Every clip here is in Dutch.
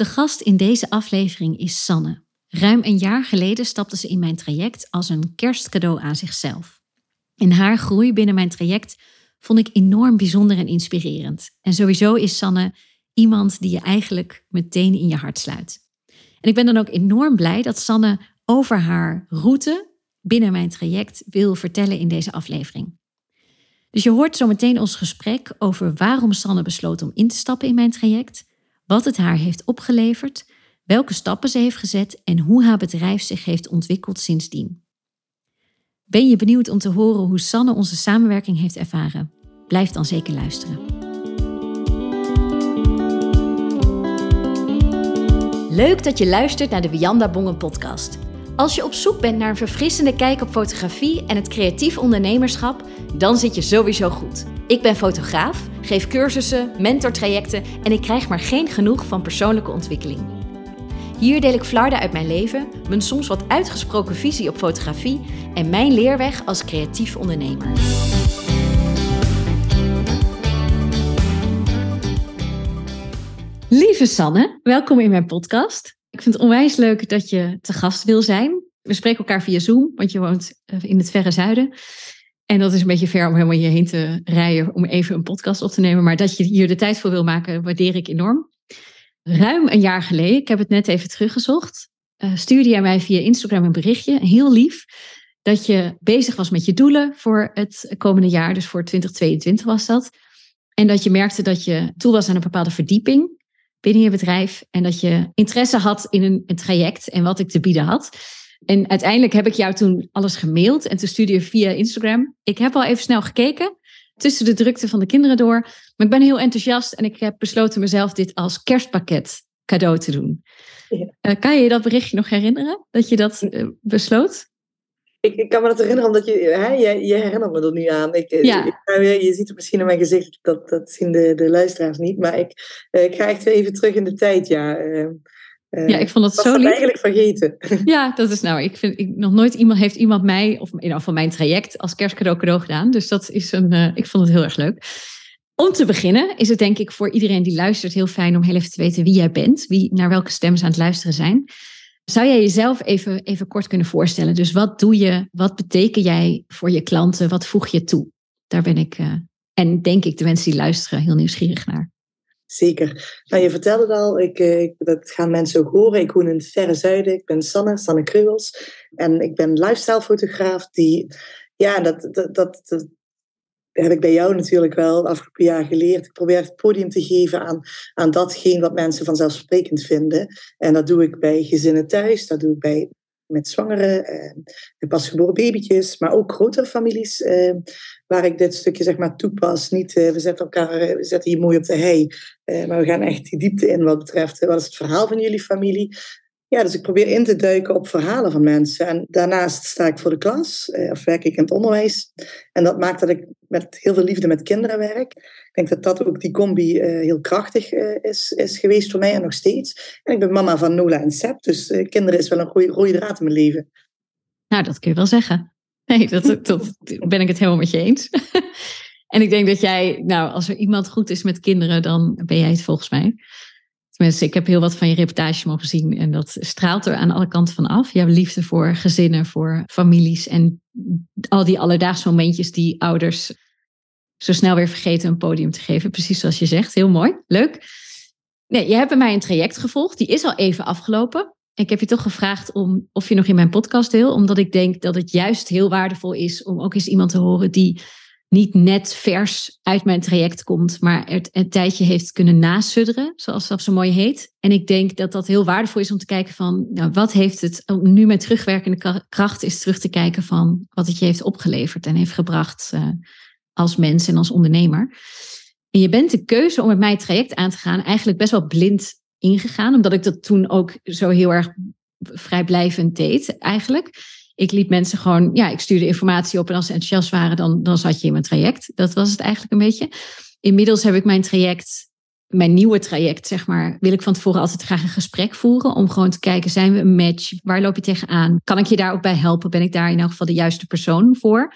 De gast in deze aflevering is Sanne. Ruim een jaar geleden stapte ze in mijn traject als een kerstcadeau aan zichzelf. En haar groei binnen mijn traject vond ik enorm bijzonder en inspirerend. En sowieso is Sanne iemand die je eigenlijk meteen in je hart sluit. En ik ben dan ook enorm blij dat Sanne over haar route binnen mijn traject wil vertellen in deze aflevering. Dus je hoort zo meteen ons gesprek over waarom Sanne besloot om in te stappen in mijn traject, wat het haar heeft opgeleverd, welke stappen ze heeft gezet en hoe haar bedrijf zich heeft ontwikkeld sindsdien. Ben je benieuwd om te horen hoe Sanne onze samenwerking heeft ervaren? Blijf dan zeker luisteren. Leuk dat je luistert naar de Wianda Bongen podcast. Als je op zoek bent naar een verfrissende kijk op fotografie en het creatief ondernemerschap, dan zit je sowieso goed. Ik ben fotograaf, geef cursussen, mentortrajecten en ik krijg maar geen genoeg van persoonlijke ontwikkeling. Hier deel ik flarden uit mijn leven, mijn soms wat uitgesproken visie op fotografie en mijn leerweg als creatief ondernemer. Lieve Sanne, welkom in mijn podcast. Ik vind het onwijs leuk dat je te gast wil zijn. We spreken elkaar via Zoom, want je woont eh, in het verre zuiden. En dat is een beetje ver om helemaal hierheen te rijden om even een podcast op te nemen. Maar dat je hier de tijd voor wil maken, waardeer ik enorm. Ruim een jaar geleden, ik heb het net even teruggezocht, uh, stuurde jij mij via Instagram een berichtje, heel lief, dat je bezig was met je doelen voor het komende jaar, dus voor 2022 was dat. En dat je merkte dat je toe was aan een bepaalde verdieping binnen je bedrijf en dat je interesse had in een, een traject en wat ik te bieden had. En uiteindelijk heb ik jou toen alles gemaild en toen stuurde je via Instagram. Ik heb al even snel gekeken tussen de drukte van de kinderen door. Maar ik ben heel enthousiast en ik heb besloten mezelf dit als kerstpakket cadeau te doen. Ja. Uh, kan je je dat berichtje nog herinneren? Dat je dat uh, besloot? Ik, ik, kan me dat herinneren, omdat je, hè, je, je herinnert me er nu aan. Ik, eh, ja. ik, je ziet het misschien in mijn gezicht, dat, dat zien de, de luisteraars niet. Maar ik, ik ga echt even terug in de tijd, ja. Uh, ja, ik vond het zo lief. eigenlijk vergeten. Ja, dat is nou, ik vind, ik, nog nooit iemand heeft iemand mij, of in ieder van mijn traject, als kerstcadeau cadeau gedaan. Dus dat is een, uh, ik vond het heel erg leuk. Om te beginnen is het denk ik voor iedereen die luistert heel fijn om heel even te weten wie jij bent, wie, naar welke stemmen ze aan het luisteren zijn. Zou jij jezelf even, even kort kunnen voorstellen? Dus wat doe je, wat beteken jij voor je klanten, wat voeg je toe? Daar ben ik, uh, en denk ik de mensen die luisteren, heel nieuwsgierig naar. Zeker. Nou, je vertelde het al, ik, eh, ik, dat gaan mensen ook horen. Ik woon in het verre zuiden. Ik ben Sanne, Sanne Kreuwels. En ik ben lifestyle fotograaf die, ja, dat, dat, dat heb ik bij jou natuurlijk wel afgelopen jaar geleerd. Ik probeer het podium te geven aan, aan datgene wat mensen vanzelfsprekend vinden. En dat doe ik bij gezinnen thuis, dat doe ik bij met zwangere, eh, pasgeboren babytjes, maar ook grotere families eh, waar ik dit stukje zeg maar toepas. Niet, eh, we zetten elkaar, eh, we zetten hier mooi op de hei, maar we gaan echt die diepte in wat betreft wat is het verhaal van jullie familie. Ja, dus ik probeer in te duiken op verhalen van mensen. En daarnaast sta ik voor de klas, eh, of werk ik in het onderwijs. En dat maakt dat ik met heel veel liefde met kinderen werk. Ik denk dat dat ook die combi uh, heel krachtig uh, is, is geweest voor mij en nog steeds. En ik ben mama van Nola en Sep, dus kinderen is wel een goede rode draad in mijn leven. Nou, dat kun je wel zeggen. Nee, dat, dat ben ik het helemaal met je eens. en ik denk dat jij, nou, als er iemand goed is met kinderen, dan ben jij het volgens mij. Tenminste, ik heb heel wat van je reportage mogen zien en dat straalt er aan alle kanten van af. Hebt liefde voor gezinnen, voor families en al die alledaagse momentjes die ouders zo snel weer vergeten een podium te geven. Precies zoals je zegt. Heel mooi. Leuk. Nee, je hebt bij mij een traject gevolgd. Die is al even afgelopen. Ik heb je toch gevraagd om, of je nog in mijn podcast deel, omdat ik denk dat het juist heel waardevol is om ook eens iemand te horen die niet net vers uit mijn traject komt, maar het een tijdje heeft kunnen nasudderen, zoals dat zo mooi heet. En ik denk dat dat heel waardevol is om te kijken van, nou, wat heeft het, nu met terugwerkende kracht is terug te kijken van wat het je heeft opgeleverd en heeft gebracht uh, als mens en als ondernemer. En je bent de keuze om met mij traject aan te gaan eigenlijk best wel blind ingegaan, omdat ik dat toen ook zo heel erg vrijblijvend deed eigenlijk ik liet mensen gewoon, ja, ik stuurde informatie op en als ze enthousiast waren, dan, dan zat je in mijn traject. Dat was het eigenlijk een beetje. Inmiddels heb ik mijn traject, mijn nieuwe traject, zeg maar, wil ik van tevoren altijd graag een gesprek voeren. Om gewoon te kijken, zijn we een match? Waar loop je tegenaan? Kan ik je daar ook bij helpen? Ben ik daar in elk geval de juiste persoon voor?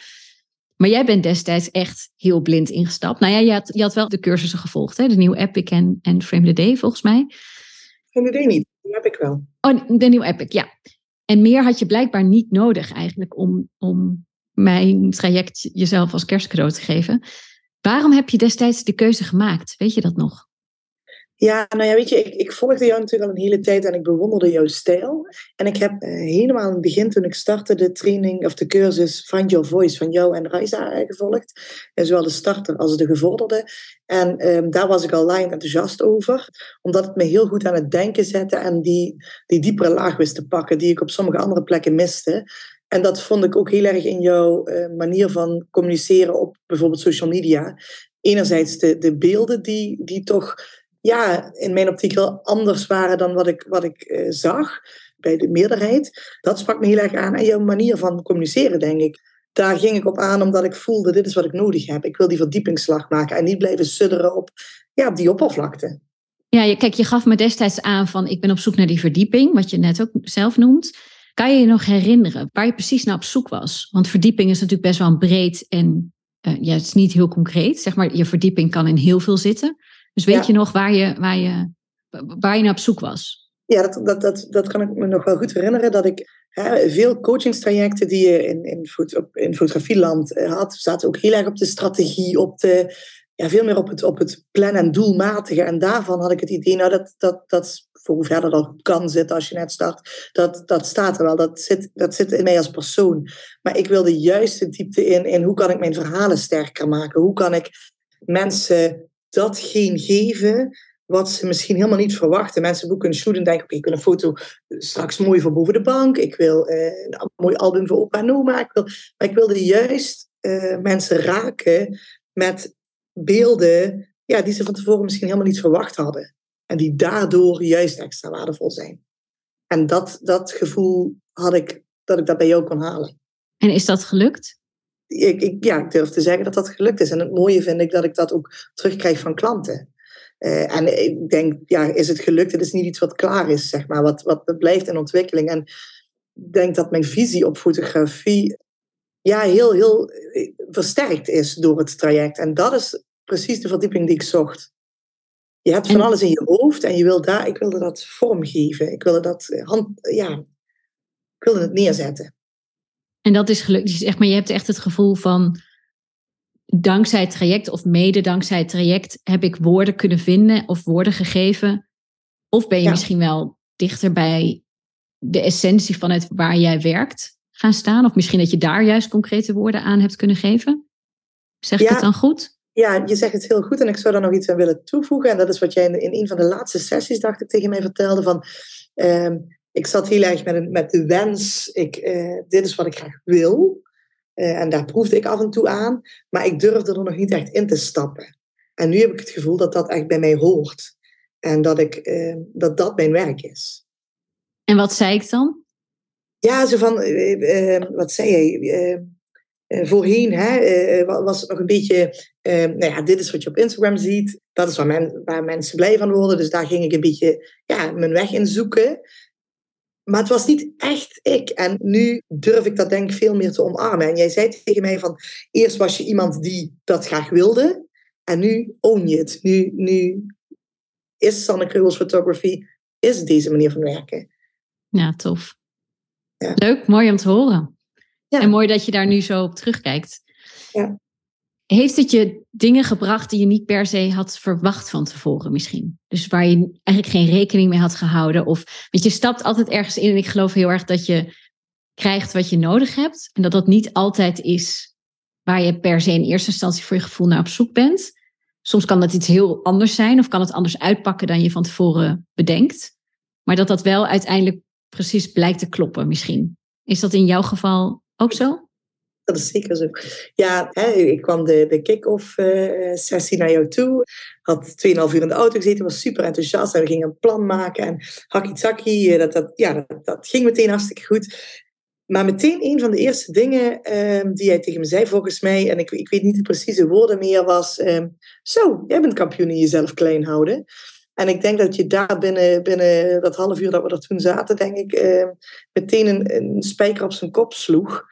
Maar jij bent destijds echt heel blind ingestapt. Nou ja, je had, je had wel de cursussen gevolgd, hè? de nieuwe Epic en, en Frame the Day volgens mij. Geen idee niet. Die heb ik wel. Oh, de nieuwe Epic, ja. En meer had je blijkbaar niet nodig eigenlijk om, om mijn traject jezelf als kerstcadeau te geven. Waarom heb je destijds de keuze gemaakt? Weet je dat nog? Ja, nou ja, weet je, ik, ik volgde jou natuurlijk al een hele tijd en ik bewonderde jouw stijl. En ik heb uh, helemaal in het begin, toen ik startte, de training of de cursus Find Your Voice van jou en Raisa eh, gevolgd. En zowel de starter als de gevorderde. En um, daar was ik al lang enthousiast over, omdat het me heel goed aan het denken zette en die, die diepere laag wist te pakken, die ik op sommige andere plekken miste. En dat vond ik ook heel erg in jouw uh, manier van communiceren op bijvoorbeeld social media. Enerzijds de, de beelden die, die toch ja, in mijn optiek heel anders waren dan wat ik, wat ik uh, zag bij de meerderheid. Dat sprak me heel erg aan. En jouw manier van communiceren, denk ik. Daar ging ik op aan omdat ik voelde, dit is wat ik nodig heb. Ik wil die verdiepingsslag maken en niet blijven sudderen op, ja, op die oppervlakte. Ja, kijk, je gaf me destijds aan van ik ben op zoek naar die verdieping, wat je net ook zelf noemt. Kan je je nog herinneren waar je precies naar op zoek was? Want verdieping is natuurlijk best wel breed en uh, ja, het is niet heel concreet. Zeg maar, je verdieping kan in heel veel zitten. Dus weet je nog waar je, waar, je, waar je naar op zoek was? Ja, dat, dat, dat, dat kan ik me nog wel goed herinneren. Dat ik hè, veel coachingstrajecten die je in, in, in fotografieland eh, had, zaten ook heel erg op de strategie, op de, ja, veel meer op het, op het plan- en doelmatige. En daarvan had ik het idee, nou, dat, dat, dat voor hoe verder dat kan zitten als je net start, dat, dat staat er wel. Dat zit, dat zit in mij als persoon. Maar ik wilde juist de diepte in, in hoe kan ik mijn verhalen sterker maken? Hoe kan ik mensen datgene geven wat ze misschien helemaal niet verwachten. Mensen boeken een shoot en denken, oké, ik wil een foto straks mooi voor boven de bank. Ik wil uh, een mooi album voor opa en oma. Ik wil, maar ik wilde juist uh, mensen raken met beelden ja, die ze van tevoren misschien helemaal niet verwacht hadden. En die daardoor juist extra waardevol zijn. En dat, dat gevoel had ik, dat ik dat bij jou kon halen. En is dat gelukt? Ik, ik, ja, ik durf te zeggen dat dat gelukt is. En het mooie vind ik dat ik dat ook terugkrijg van klanten. Uh, en ik denk, ja, is het gelukt? Het is niet iets wat klaar is, zeg maar. Wat, wat blijft in ontwikkeling. En ik denk dat mijn visie op fotografie ja, heel, heel eh, versterkt is door het traject. En dat is precies de verdieping die ik zocht. Je hebt van alles in je hoofd en je wil daar, ik wilde dat vormgeven. Ik wilde dat eh, hand, ja, ik wilde het neerzetten. En dat is gelukt. Dus zeg maar, je hebt echt het gevoel van dankzij het traject of mede dankzij het traject heb ik woorden kunnen vinden of woorden gegeven. Of ben je misschien wel dichter bij de essentie van het waar jij werkt gaan staan. Of misschien dat je daar juist concrete woorden aan hebt kunnen geven. Zeg ik het dan goed? Ja, je zegt het heel goed en ik zou daar nog iets aan willen toevoegen. En dat is wat jij in, in een van de laatste sessies, dacht ik, tegen mij vertelde. Van, ehm, ik zat heel erg met, een, met de wens, ik, uh, dit is wat ik graag wil. Uh, en daar proefde ik af en toe aan, maar ik durfde er nog niet echt in te stappen. En nu heb ik het gevoel dat dat echt bij mij hoort. En dat ik, uh, dat, dat mijn werk is. En wat zei ik dan? Ja, zo van, wat zei jij? voorheen hè, was het nog een beetje, nou ja, dit is wat je op Instagram ziet. Dat is waar, men, waar mensen blij van worden. Dus daar ging ik een beetje ja, mijn weg in zoeken. Maar het was niet echt ik. En nu durf ik dat denk ik veel meer te omarmen. En jij zei tegen mij van, eerst was je iemand die dat graag wilde. En nu own je het. Nu, nu is Sanne Kruggels Photography, is deze manier van werken. Ja, tof. Ja. Leuk, mooi om te horen. Ja. En mooi dat je daar nu zo op terugkijkt. Ja. Heeft het je dingen gebracht die je niet per se had verwacht van tevoren misschien? Dus waar je eigenlijk geen rekening mee had gehouden? Of, want je stapt altijd ergens in en ik geloof heel erg dat je krijgt wat je nodig hebt. En dat dat niet altijd is waar je per se in eerste instantie voor je gevoel naar op zoek bent. Soms kan dat iets heel anders zijn of kan het anders uitpakken dan je van tevoren bedenkt. Maar dat dat wel uiteindelijk precies blijkt te kloppen misschien. Is dat in jouw geval ook zo? Dat is zeker zo. Ja, hè, ik kwam de, de kick-off uh, sessie naar jou toe. Had 2,5 uur in de auto gezeten, was super enthousiast. En we gingen een plan maken. En hakkie eh, dat, dat, ja, dat, ging meteen hartstikke goed. Maar meteen een van de eerste dingen uh, die jij tegen me zei, volgens mij, en ik, ik weet niet de precieze woorden meer, was: uh, Zo, jij bent kampioen in jezelf klein houden. En ik denk dat je daar binnen, binnen dat half uur dat we er toen zaten, denk ik, ehm, meteen een, een spijker op zijn kop sloeg.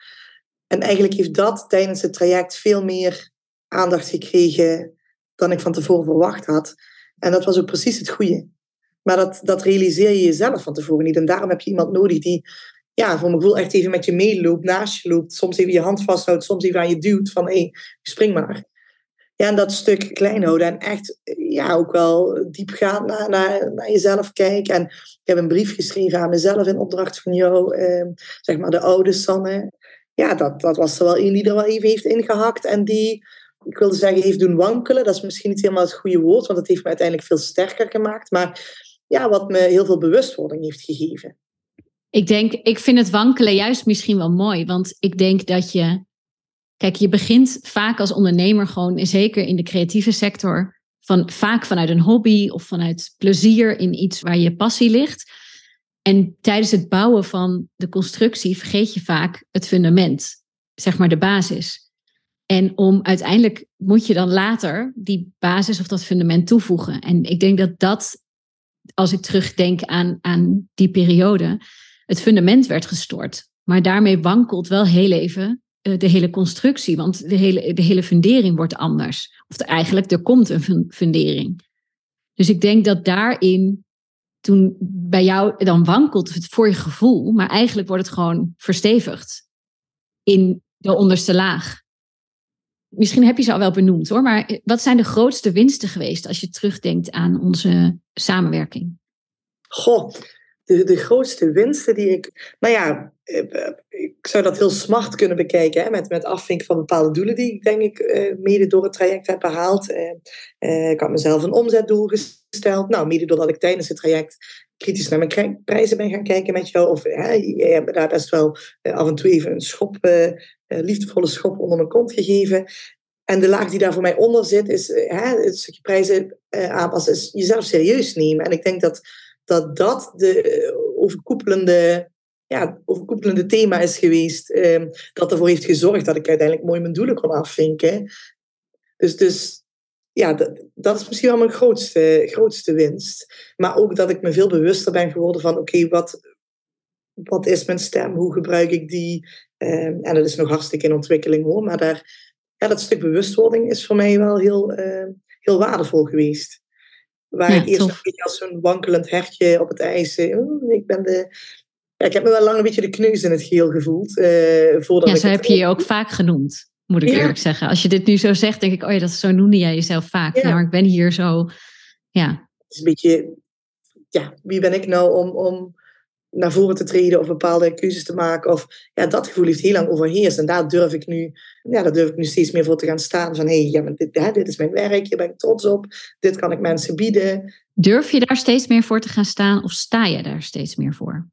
En eigenlijk heeft dat tijdens het traject veel meer aandacht gekregen dan ik van tevoren verwacht had. En dat was ook precies het goede. Maar dat, dat realiseer je jezelf van tevoren niet. En daarom heb je iemand nodig die, ja, voor mijn gevoel echt even met je meeloopt, naast je loopt. Soms even je hand vasthoudt, soms even aan je duwt van, hé, hey, spring maar. Ja, en dat stuk klein houden en echt ja, ook wel diep gaan naar, naar, naar jezelf kijken. En ik heb een brief geschreven aan mezelf in opdracht van jou, eh, zeg maar de oude Sanne. Ja, dat, dat was er wel een die er wel even heeft ingehakt en die ik wilde zeggen, heeft doen wankelen. Dat is misschien niet helemaal het goede woord, want het heeft me uiteindelijk veel sterker gemaakt. Maar ja, wat me heel veel bewustwording heeft gegeven. Ik denk, ik vind het wankelen juist misschien wel mooi, want ik denk dat je, kijk, je begint vaak als ondernemer gewoon, zeker in de creatieve sector, van, vaak vanuit een hobby of vanuit plezier in iets waar je passie ligt. En tijdens het bouwen van de constructie vergeet je vaak het fundament, zeg maar de basis. En om uiteindelijk moet je dan later die basis of dat fundament toevoegen. En ik denk dat dat, als ik terugdenk aan, aan die periode, het fundament werd gestort. Maar daarmee wankelt wel heel even uh, de hele constructie, want de hele, de hele fundering wordt anders. Of eigenlijk, er komt een fundering. Dus ik denk dat daarin, toen bij jou, dan wankelt het voor je gevoel, maar eigenlijk wordt het gewoon verstevigd in de onderste laag misschien heb je ze al wel benoemd hoor, maar wat zijn de grootste winsten geweest als je terugdenkt aan onze samenwerking? Goh, de, de grootste winsten die ik. Nou ja, eh, ik zou dat heel smart kunnen bekijken. Hè, met, met afvinken van bepaalde doelen die ik denk ik eh, mede door het traject heb behaald. Eh, ik had mezelf een omzetdoel gesteld. Nou, mede doordat ik tijdens het traject kritisch naar mijn prijzen ben gaan kijken met jou. Of hè, jij hebt daar best wel af en toe even een schop, liefdevolle schop onder mijn kont gegeven. En de laag die daar voor mij onder zit, is hè, het stukje prijzen aanpassen, is jezelf serieus nemen. En ik denk dat dat dat de eh, overkoepelende, ja, overkoepelende thema is geweest. Um, dat ervoor heeft gezorgd dat ik uiteindelijk mooi mijn doelen kon afvinken. Dus, dus ja, dat, dat is misschien wel mijn grootste, grootste winst. Maar ook dat ik me veel bewuster ben geworden van oké, wat, wat is mijn stem? Hoe gebruik ik die? Um, en dat is nog hartstikke in ontwikkeling hoor. Maar daar, ja, dat stuk bewustwording is voor mij wel heel, uh, heel waardevol geweest. Waar ik eerst een beetje als zo'n wankelend hertje op het ijs. Oh, ik ben de. Ja, ik heb me wel lang een beetje de kneus in het geel gevoeld. Uh, voordat ja, zo heb je je ook vaak genoemd, moet ik eerlijk zeggen. Als je dit nu zo zegt, denk ik, oh ja, dat, zo noemde jij jezelf vaak. Ja. maar ik ben hier zo. Ja. Het is een beetje. Ja, wie ben ik nou om, om naar voren te treden of bepaalde keuzes te maken. Of, ja, dat gevoel heeft heel lang overheerst. En daar durf ik nu, ja, daar durf ik nu steeds meer voor te gaan staan. Van hé, hey, ja, dit, hè, dit is mijn werk, hier ben ik trots op. Dit kan ik mensen bieden. Durf je daar steeds meer voor te gaan staan of sta je daar steeds meer voor?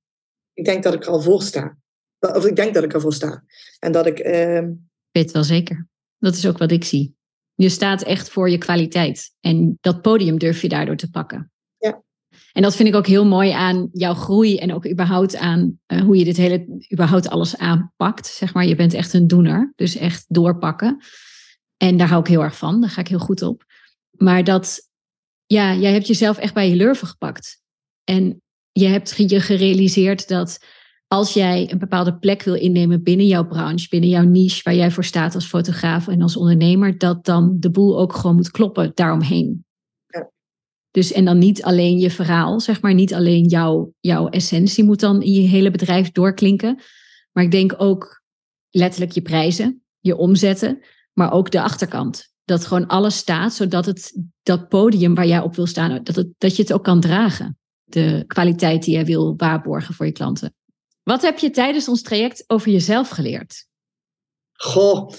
Ik denk dat ik er al voor sta. Of ik denk dat ik ervoor sta. En dat ik... Uh... Weet het wel zeker. Dat is ook wat ik zie. Je staat echt voor je kwaliteit. En dat podium durf je daardoor te pakken. En dat vind ik ook heel mooi aan jouw groei en ook überhaupt aan uh, hoe je dit hele, überhaupt alles aanpakt. Zeg maar, je bent echt een doener, dus echt doorpakken. En daar hou ik heel erg van, daar ga ik heel goed op. Maar dat, ja, jij hebt jezelf echt bij je lurven gepakt. En je hebt je gerealiseerd dat als jij een bepaalde plek wil innemen binnen jouw branche, binnen jouw niche waar jij voor staat als fotograaf en als ondernemer, dat dan de boel ook gewoon moet kloppen daaromheen. Dus en dan niet alleen je verhaal, zeg maar, niet alleen jouw, jouw essentie moet dan in je hele bedrijf doorklinken. Maar ik denk ook letterlijk je prijzen, je omzetten, maar ook de achterkant. Dat gewoon alles staat, zodat het, dat podium waar jij op wil staan, dat, het, dat je het ook kan dragen. De kwaliteit die jij wil waarborgen voor je klanten. Wat heb je tijdens ons traject over jezelf geleerd? Goh,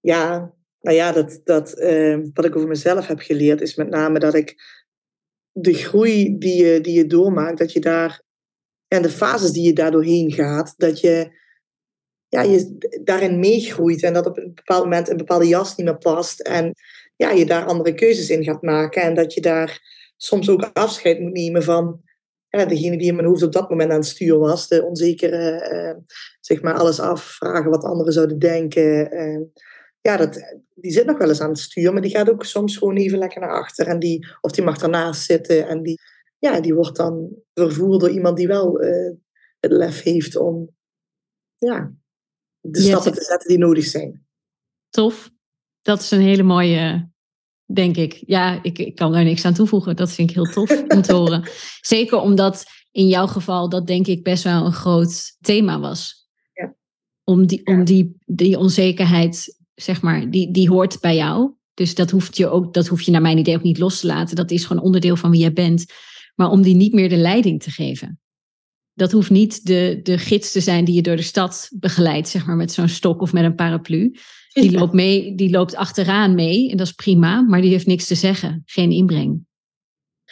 ja, nou ja, dat, dat, uh, wat ik over mezelf heb geleerd is met name dat ik de groei die je, die je doormaakt, dat je daar, en de fases die je daar doorheen gaat, dat je, ja, je daarin meegroeit en dat op een bepaald moment een bepaalde jas niet meer past en ja, je daar andere keuzes in gaat maken en dat je daar soms ook afscheid moet nemen van ja, degene die in mijn hoofd op dat moment aan het stuur was, de onzekere, eh, zeg maar alles afvragen wat anderen zouden denken. Eh, ja, dat, die zit nog wel eens aan het stuur, maar die gaat ook soms gewoon even lekker naar achter. En die, of die mag daarnaast zitten en die, ja, die wordt dan vervoerd door iemand die wel uh, het lef heeft om ja, de stappen te zetten die nodig zijn. Tof. Dat is een hele mooie denk ik. Ja, ik, ik kan er niks aan toevoegen. Dat vind ik heel tof om te horen. Zeker omdat in jouw geval dat denk ik best wel een groot thema was. Ja. Om, die, om die, die onzekerheid, zeg maar, die, die hoort bij jou. Dus dat hoeft je ook, dat hoef je naar mijn idee ook niet los te laten. Dat is gewoon onderdeel van wie jij bent. Maar om die niet meer de leiding te geven. Dat hoeft niet de, de gids te zijn die je door de stad begeleidt, zeg maar, met zo'n stok of met een paraplu. Die loopt, mee, die loopt achteraan mee en dat is prima, maar die heeft niks te zeggen, geen inbreng.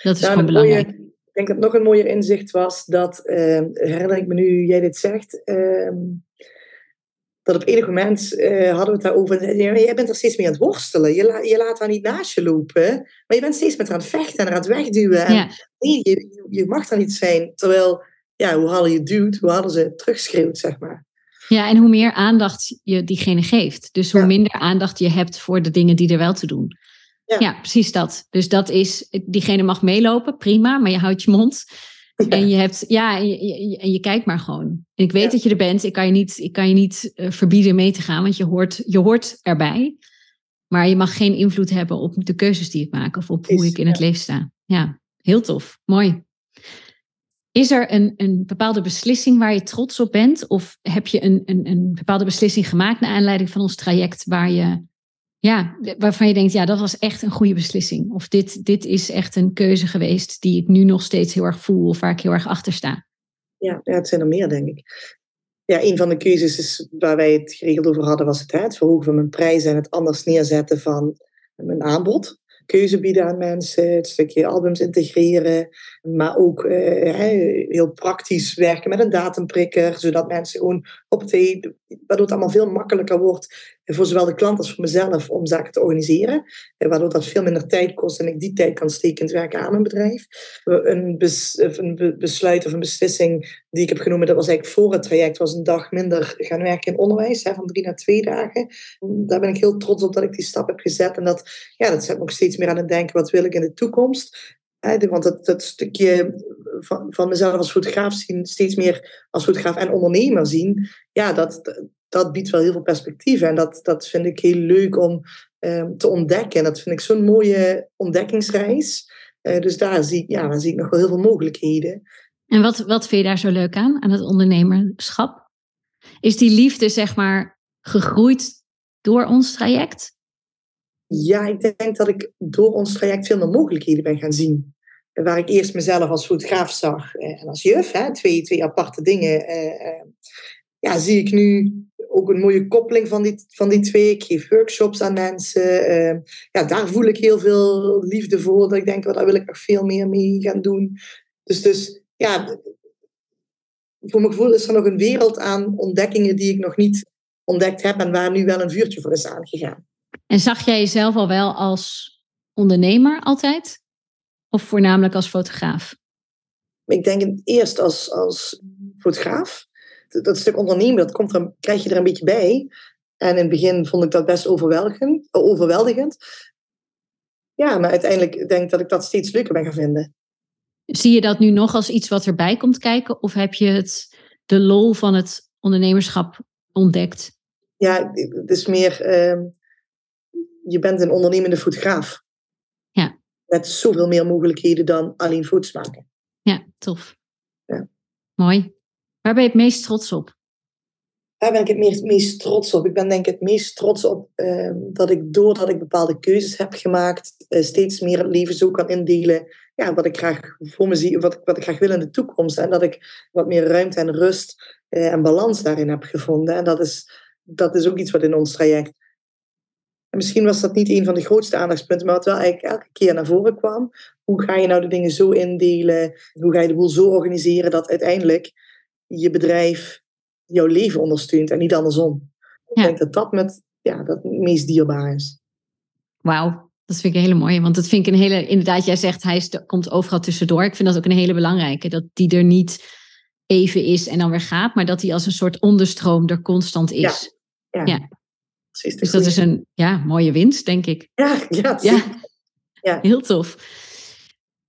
Dat is Nou, gewoon mooie- belangrijk. ik denk dat nog een mooier inzicht was dat, eh, herinner ik me nu jij dit zegt, ehm, dat op enig moment eh, hadden we het daarover. je, Jij bent er steeds mee aan het worstelen. Je, la- je laat haar niet naast je lopen, maar je bent steeds met haar aan het vechten en haar aan het wegduwen. En Ja, nee, je, je mag daar niet zijn. Terwijl, ja, hoe harder je duwt, hoe harder ze terugschreeuwt, zeg maar. Ja, en hoe meer aandacht je diegene geeft. Dus hoe Ja. minder aandacht je hebt voor de dingen die er wel te doen. Ja. Ja. precies dat. Dus dat is, diegene mag meelopen, prima, maar je houdt je mond. En je hebt, ja, en je, je, en je kijkt maar gewoon. En ik weet Ja. dat je er bent. Ik kan je niet, ik kan je niet eh, verbieden mee te gaan, want je hoort, je hoort erbij. Maar je mag geen invloed hebben op de keuzes die ik maak of op hoe ik in het leven sta. Ja, heel tof. Mooi. Is er een, een bepaalde beslissing waar je trots op bent? Of heb je een, een, een bepaalde beslissing gemaakt naar aanleiding van ons traject waar je, ja, waarvan je denkt, ja, dat was echt een goede beslissing. Of dit, dit is echt een keuze geweest die ik nu nog steeds heel erg voel of waar ik heel erg achter sta. Ja, het zijn er meer, denk ik. Ja, een van de keuzes is, waar wij het geregeld over hadden, was het, hè, het verhogen van mijn prijzen en het anders neerzetten van mijn aanbod. Keuze bieden aan mensen, het stukje albums integreren, maar ook eh, heel praktisch werken met een datumprikker, zodat mensen gewoon op het, waardoor het allemaal veel makkelijker wordt voor zowel de klant als voor mezelf om zaken te organiseren. Eh, Waardoor dat veel minder tijd kost en ik die tijd kan steken in het werken aan mijn bedrijf. Een, een be- besluit of een beslissing die ik heb genomen, dat was eigenlijk voor het traject, was een dag minder gaan werken in onderwijs, hè, van drie naar twee dagen. Daar ben ik heel trots op dat ik die stap heb gezet. En dat, ja, dat zet me ook steeds meer aan het denken, wat wil ik in de toekomst? Want dat, dat stukje van, van mezelf als fotograaf zien, steeds meer als fotograaf en ondernemer zien, ja, dat, dat biedt wel heel veel perspectieven. En dat, dat vind ik heel leuk om ehm, te ontdekken. En dat vind ik zo'n mooie ontdekkingsreis. Eh, dus daar zie, ja, daar zie ik nog wel heel veel mogelijkheden. En wat, wat vind je daar zo leuk aan, aan het ondernemerschap? Is die liefde, zeg maar, gegroeid door ons traject? Ja, ik denk dat ik door ons traject veel meer mogelijkheden ben gaan zien. Waar ik eerst mezelf als fotograaf zag eh, en als juf, hè, twee, twee aparte dingen. eh, eh, ja, zie ik nu ook een mooie koppeling van die, van die twee. Ik geef workshops aan mensen. ja, daar voel ik heel veel liefde voor. Dat ik denk, oh, daar wil ik nog veel meer mee gaan doen. Dus, dus ja, voor mijn gevoel is er nog een wereld aan ontdekkingen die ik nog niet ontdekt heb en waar nu wel een vuurtje voor is aangegaan. En zag jij jezelf al wel als ondernemer altijd? Of voornamelijk als fotograaf? Ik denk het eerst als, als fotograaf. Dat, stuk ondernemen, dat komt er, krijg je er een beetje bij. En in het begin vond ik dat best overweldigend. overweldigend. Ja, maar uiteindelijk denk ik dat ik dat steeds leuker ben gaan vinden. Zie je dat nu nog als iets wat erbij komt kijken? Of heb je het, de lol van het ondernemerschap ontdekt? Ja, het is meer... ehm, je bent een ondernemende fotograaf. Ja. Met zoveel meer mogelijkheden dan alleen foto's maken. Ja, tof. Ja. Mooi. Waar ben je het meest trots op? Daar ben ik het meest, meest trots op. Ik ben denk ik het meest trots op ehm, dat ik doordat ik bepaalde keuzes heb gemaakt, eh, steeds meer het leven zo kan indelen. Ja, wat ik graag voor me zie, wat, ik- wat ik graag wil in de toekomst. En dat ik wat meer ruimte en rust eh, en balans daarin heb gevonden. En dat is, dat is ook iets wat in ons traject. En misschien was dat niet een van de grootste aandachtspunten, maar wat wel eigenlijk elke keer naar voren kwam. Hoe ga je nou de dingen zo indelen? Hoe ga je de boel zo organiseren dat uiteindelijk je bedrijf jouw leven ondersteunt en niet andersom. Ik Ja. denk dat dat met, ja, dat het meest dierbaar is. Wauw, dat vind ik een hele mooie. Want dat vind ik een hele, inderdaad, jij zegt hij is, komt overal tussendoor. Ik vind dat ook een hele belangrijke. Dat die er niet even is en dan weer gaat, maar dat die als een soort onderstroom er constant is. Ja, Ja. Precies. Dus dat is een ja, mooie winst, denk ik. Ja, ja, Ja, Ja. heel tof.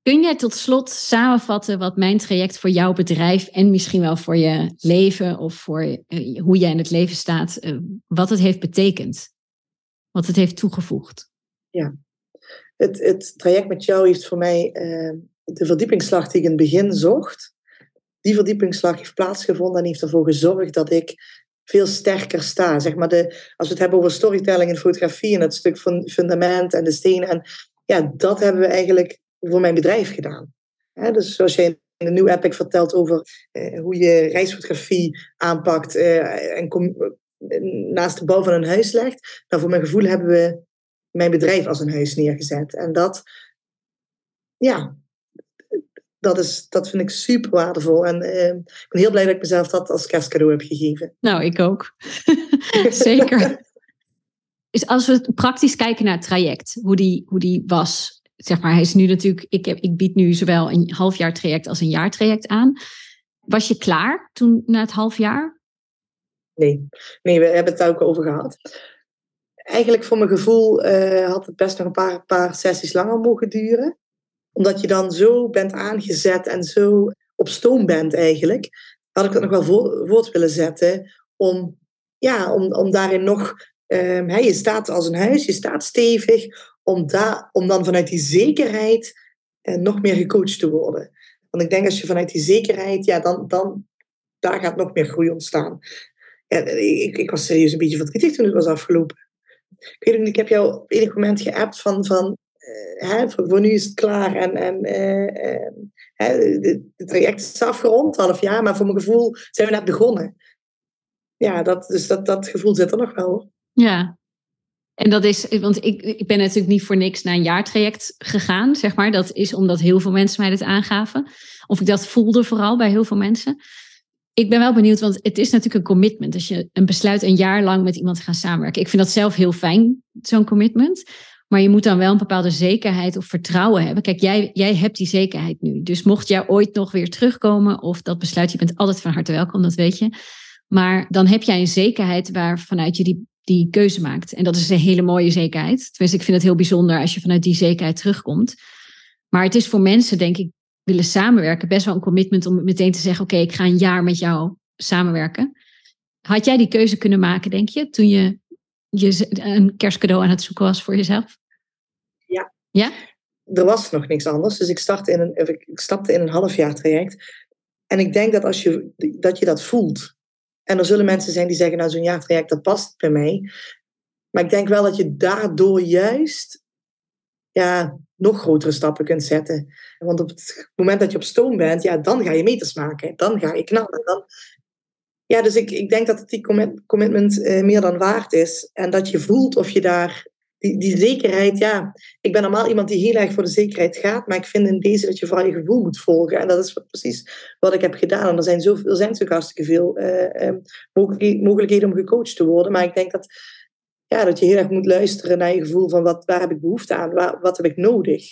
Kun jij tot slot samenvatten wat mijn traject voor jouw bedrijf en misschien wel voor je leven of voor eh, hoe jij in het leven staat, eh, wat het heeft betekend? Wat het heeft toegevoegd? het, het traject met jou heeft voor mij uh, de verdiepingsslag die ik in het begin zocht. Die verdiepingsslag heeft plaatsgevonden en heeft ervoor gezorgd dat ik veel sterker sta. Zeg maar de, als we het hebben over storytelling en fotografie en het stuk van fundament en de stenen. En ja, dat hebben we eigenlijk voor mijn bedrijf gedaan. dus zoals jij in de nieuwe epic vertelt over eh, hoe je reisfotografie aanpakt eh, en kom, naast de bouw van een huis legt. Nou, voor mijn gevoel hebben we mijn bedrijf als een huis neergezet. En dat, ja, dat, is, dat vind ik super waardevol. En uh, ik ben heel blij dat ik mezelf dat als kerstcadeau heb gegeven. Nou, ik ook. Zeker. Dus als we praktisch kijken naar het traject, hoe die, hoe die was. Zeg maar, hij is nu natuurlijk, ik, heb, ik bied nu zowel een halfjaar traject als een jaartraject aan. Was je klaar toen na het half jaar? Nee, nee we hebben het daar ook over gehad. Eigenlijk voor mijn gevoel uh, had het best nog een paar, paar sessies langer mogen duren omdat je dan zo bent aangezet en zo op stoom bent eigenlijk, had ik dat nog wel voor, voort willen zetten om, ja, om, om daarin nog, um, je staat als een huis, je staat stevig, om, da, om dan vanuit die zekerheid uh, nog meer gecoacht te worden. Want ik denk als je vanuit die zekerheid, ja, dan, dan daar gaat nog meer groei ontstaan. Ja, ik, ik was serieus een beetje verdrietig toen het was afgelopen. Ik weet niet, ik heb jou op enig moment geappt van, van eh, hè, voor, nu is het klaar en, het traject is afgerond, half jaar, maar voor mijn gevoel zijn we net begonnen. Ja, dat, dus dat, dat gevoel zit er nog wel. Ja, en dat is, want ik, ik ben natuurlijk niet voor niks naar een jaartraject gegaan, zeg maar. Dat is omdat heel veel mensen mij dit aangaven. Of ik dat voelde vooral bij heel veel mensen. Ik ben wel benieuwd, want het is natuurlijk een commitment. Als je een besluit een jaar lang met iemand te gaan samenwerken. Ik vind dat zelf heel fijn, zo'n commitment. Maar je moet dan wel een bepaalde zekerheid of vertrouwen hebben. Kijk, jij, jij hebt die zekerheid nu. Dus mocht jij ooit nog weer terugkomen of dat besluit, je bent altijd van harte welkom, dat weet je. Maar dan heb jij een zekerheid waarvanuit je die, die keuze maakt. En dat is een hele mooie zekerheid. Tenminste, ik vind het heel bijzonder als je vanuit die zekerheid terugkomt. Maar het is voor mensen, denk ik, willen samenwerken, best wel een commitment om meteen te zeggen: Oké, ik ga een jaar met jou samenwerken. Had jij die keuze kunnen maken, denk je, toen je, je een kerstcadeau aan het zoeken was voor jezelf? Ja. Er was nog niks anders. Dus ik, in een, ik stapte in een halfjaar traject. En ik denk dat als je dat, je dat voelt. En er zullen mensen zijn die zeggen, nou zo'n jaartraject, dat past bij mij. Maar ik denk wel dat je daardoor juist ja, nog grotere stappen kunt zetten. Want op het moment dat je op stoom bent, ja, dan ga je meters maken. Dan ga je knallen. Dan... Ja, dus ik, ik denk dat het die commitment eh, meer dan waard is. En dat je voelt of je daar die, die zekerheid, ja. Ik ben normaal iemand die heel erg voor de zekerheid gaat, maar ik vind in deze dat je vooral je gevoel moet volgen. En dat is precies wat ik heb gedaan. En er zijn, zo, er zijn natuurlijk hartstikke veel uh, mogelijkheden om gecoacht te worden. Maar ik denk dat, ja, dat je heel erg moet luisteren naar je gevoel van wat, waar heb ik behoefte aan, wat heb ik nodig.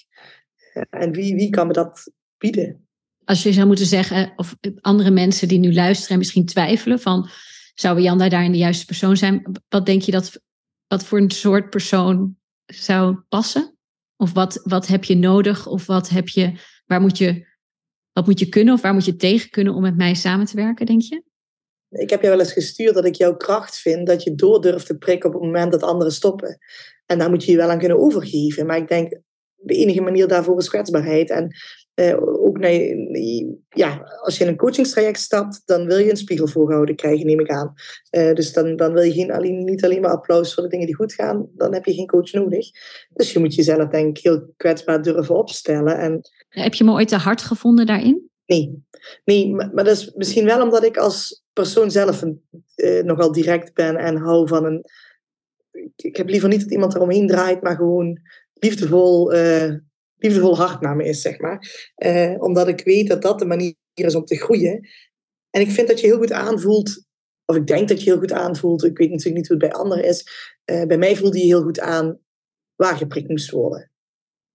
en wie, wie kan me dat bieden? Als je zou moeten zeggen, of andere mensen die nu luisteren en misschien twijfelen van, zou Jan daarin de juiste persoon zijn? Wat denk je dat wat voor een soort persoon zou passen? Of wat, wat heb je nodig? Of wat heb je, waar moet je, wat moet je kunnen of waar moet je tegen kunnen om met mij samen te werken, denk je? Ik heb jou wel eens gestuurd dat ik jouw kracht vind dat je door durft te prikken op het moment dat anderen stoppen. En daar moet je je wel aan kunnen overgeven. Maar ik denk, de enige manier daarvoor is kwetsbaarheid. En uh, ook nee, ja, als je in een coachingstraject stapt, dan wil je een spiegel voorgehouden krijgen, neem ik aan. Uh, dus dan, dan wil je geen, alleen, niet alleen maar applaus voor de dingen die goed gaan, dan heb je geen coach nodig. Dus je moet jezelf denk ik heel kwetsbaar durven opstellen. En, heb je me ooit te hard gevonden daarin? Nee, nee maar, maar dat is misschien wel omdat ik als persoon zelf een, uh, nogal direct ben en hou van een... Ik heb liever niet dat iemand eromheen draait, maar gewoon liefdevol liefdevol hart naar me is, zeg maar. Uh, omdat ik weet dat dat de manier is om te groeien. En ik vind dat je heel goed aanvoelt, of ik denk dat je heel goed aanvoelt, ik weet natuurlijk niet hoe het bij anderen is. Uh, bij mij voelde je heel goed aan waar geprikt moest worden.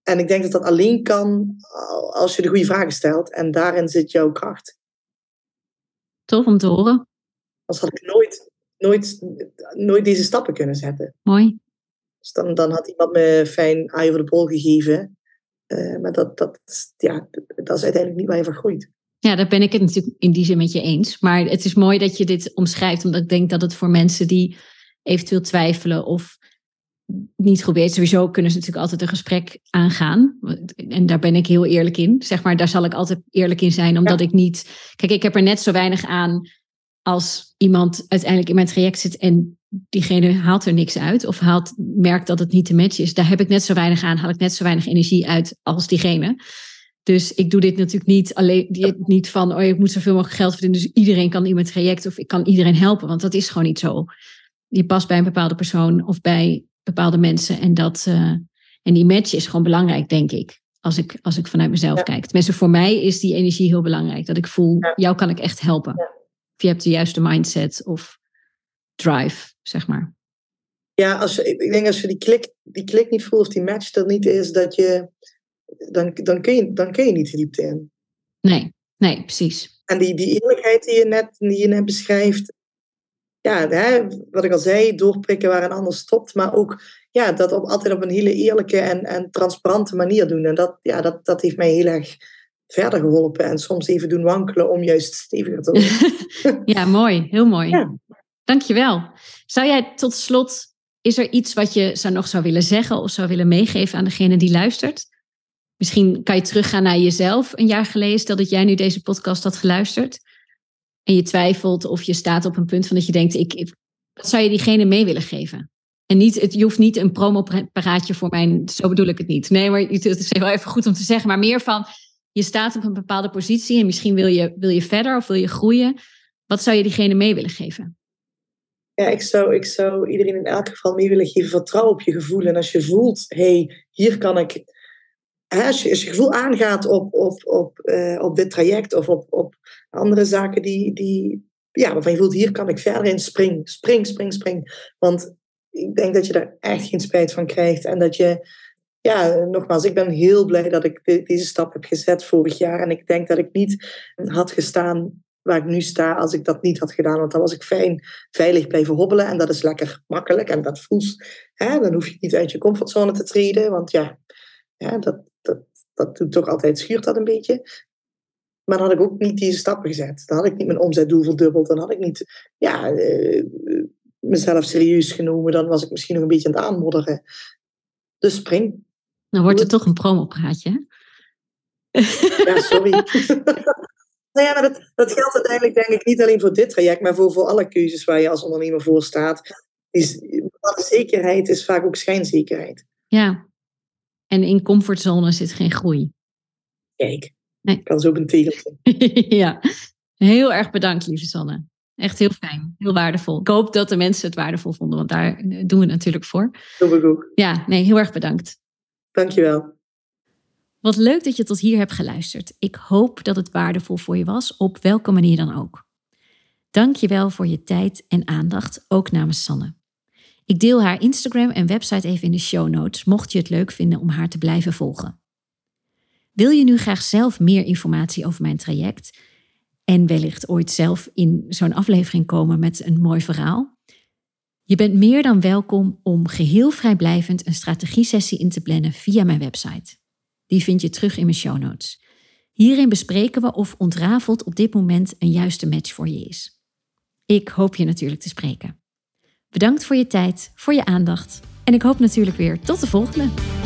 En ik denk dat dat alleen kan als je de goede vragen stelt. En daarin zit jouw kracht. Tof om te horen. Als had ik nooit, nooit, nooit deze stappen kunnen zetten. Mooi. Dus dan, dan had iemand me fijn aai over de bol gegeven. Uh, maar dat, dat, ja, dat is uiteindelijk niet waar je. Ja, daar ben ik het natuurlijk in die zin met je eens. Maar het is mooi dat je dit omschrijft, omdat ik denk dat het voor mensen die eventueel twijfelen of niet goed weet. Sowieso kunnen ze natuurlijk altijd een gesprek aangaan. En daar ben ik heel eerlijk in. Zeg maar, daar zal ik altijd eerlijk in zijn, omdat ik niet. Kijk, ik heb er net zo weinig aan als iemand uiteindelijk in mijn traject zit en diegene haalt er niks uit of haalt, merkt dat het niet te match is. Daar heb ik net zo weinig aan, haal ik net zo weinig energie uit als diegene. Dus ik doe dit natuurlijk niet alleen niet van, oh, ik moet zoveel mogelijk geld verdienen, dus iedereen kan in mijn traject of ik kan iedereen helpen, want dat is gewoon niet zo. Je past bij een bepaalde persoon of bij bepaalde mensen en dat uh, en die match is gewoon belangrijk, denk ik. Als ik, als ik vanuit mezelf kijk. Tenminste, voor mij is die energie heel belangrijk. Dat ik voel, jou kan ik echt helpen. Of je hebt de juiste mindset of drive, zeg maar. Ja, als ik denk als je die klik, die klik niet voelt of die match er niet is, dat je, dan, dan, kun je, dan kun je niet de diepte in. Nee, nee, precies. En die, die eerlijkheid die je net, die je net beschrijft, ja, hè, wat ik al zei, doorprikken waar een ander stopt, maar ook ja, dat op, altijd op een hele eerlijke en, en transparante manier doen. En dat, ja, dat, dat heeft mij heel erg verder geholpen en soms even doen wankelen om juist steviger te worden. ja, mooi, heel mooi. Ja. Dankjewel. Zou jij tot slot, is er iets wat je zou nog zou willen zeggen of zou willen meegeven aan degene die luistert? Misschien kan je teruggaan naar jezelf een jaar geleden, stel dat jij nu deze podcast had geluisterd en je twijfelt of je staat op een punt van dat je denkt, ik, wat zou je diegene mee willen geven? En niet, het, je hoeft niet een promoparaatje voor mijn, zo bedoel ik het niet. Nee, maar het is wel even goed om te zeggen, maar meer van, je staat op een bepaalde positie en misschien wil je, wil je verder of wil je groeien. Wat zou je diegene mee willen geven? Ja, ik zou, ik zou iedereen in elk geval mee willen geven vertrouw op je gevoel. En als je voelt, hé, hey, hier kan ik. als, je, als je gevoel aangaat op, op, op, uh, op dit traject of op, op andere zaken die, die, ja, waarvan je voelt, hier kan ik verder in, spring, spring, spring, spring. Want ik denk dat je daar echt geen spijt van krijgt. En dat je, ja, nogmaals, ik ben heel blij dat ik deze stap heb gezet vorig jaar. En ik denk dat ik niet had gestaan waar ik nu sta als ik dat niet had gedaan. Want dan was ik fijn, veilig blijven hobbelen. En dat is lekker makkelijk. En dat voelt, hè, dan hoef je niet uit je comfortzone te treden. Want ja, ja dat, dat, dat doet toch altijd, schuurt dat een beetje. Maar dan had ik ook niet deze stappen gezet. Dan had ik niet mijn omzetdoel verdubbeld. Dan had ik niet ja, uh, mezelf serieus genomen. Dan was ik misschien nog een beetje aan het aanmodderen. Dus spring. Dan wordt het toch een promopraatje. Ja, sorry. nou ja, maar dat, dat geldt uiteindelijk denk ik niet alleen voor dit traject, maar voor, voor alle keuzes waar je als ondernemer voor staat. Is, zekerheid is vaak ook schijnzekerheid. Ja. En in comfortzone zit geen groei. Kijk. Nee. Kan zo een tegeltje. ja, heel erg bedankt, lieve Sanne. Echt heel fijn, heel waardevol. Ik hoop dat de mensen het waardevol vonden, want daar doen we het natuurlijk voor. Doe ik ook. Ja, nee, heel erg bedankt. Dankjewel. Wat leuk dat je tot hier hebt geluisterd. Ik hoop dat het waardevol voor je was, op welke manier dan ook. Dankjewel voor je tijd en aandacht, ook namens Sanne. Ik deel haar Instagram en website even in de show notes, mocht je het leuk vinden om haar te blijven volgen. Wil je nu graag zelf meer informatie over mijn traject en wellicht ooit zelf in zo'n aflevering komen met een mooi verhaal? Je bent meer dan welkom om geheel vrijblijvend een strategiesessie in te plannen via mijn website. Die vind je terug in mijn show notes. Hierin bespreken we of ontrafeld op dit moment een juiste match voor je is. Ik hoop je natuurlijk te spreken. Bedankt voor je tijd, voor je aandacht en ik hoop natuurlijk weer tot de volgende.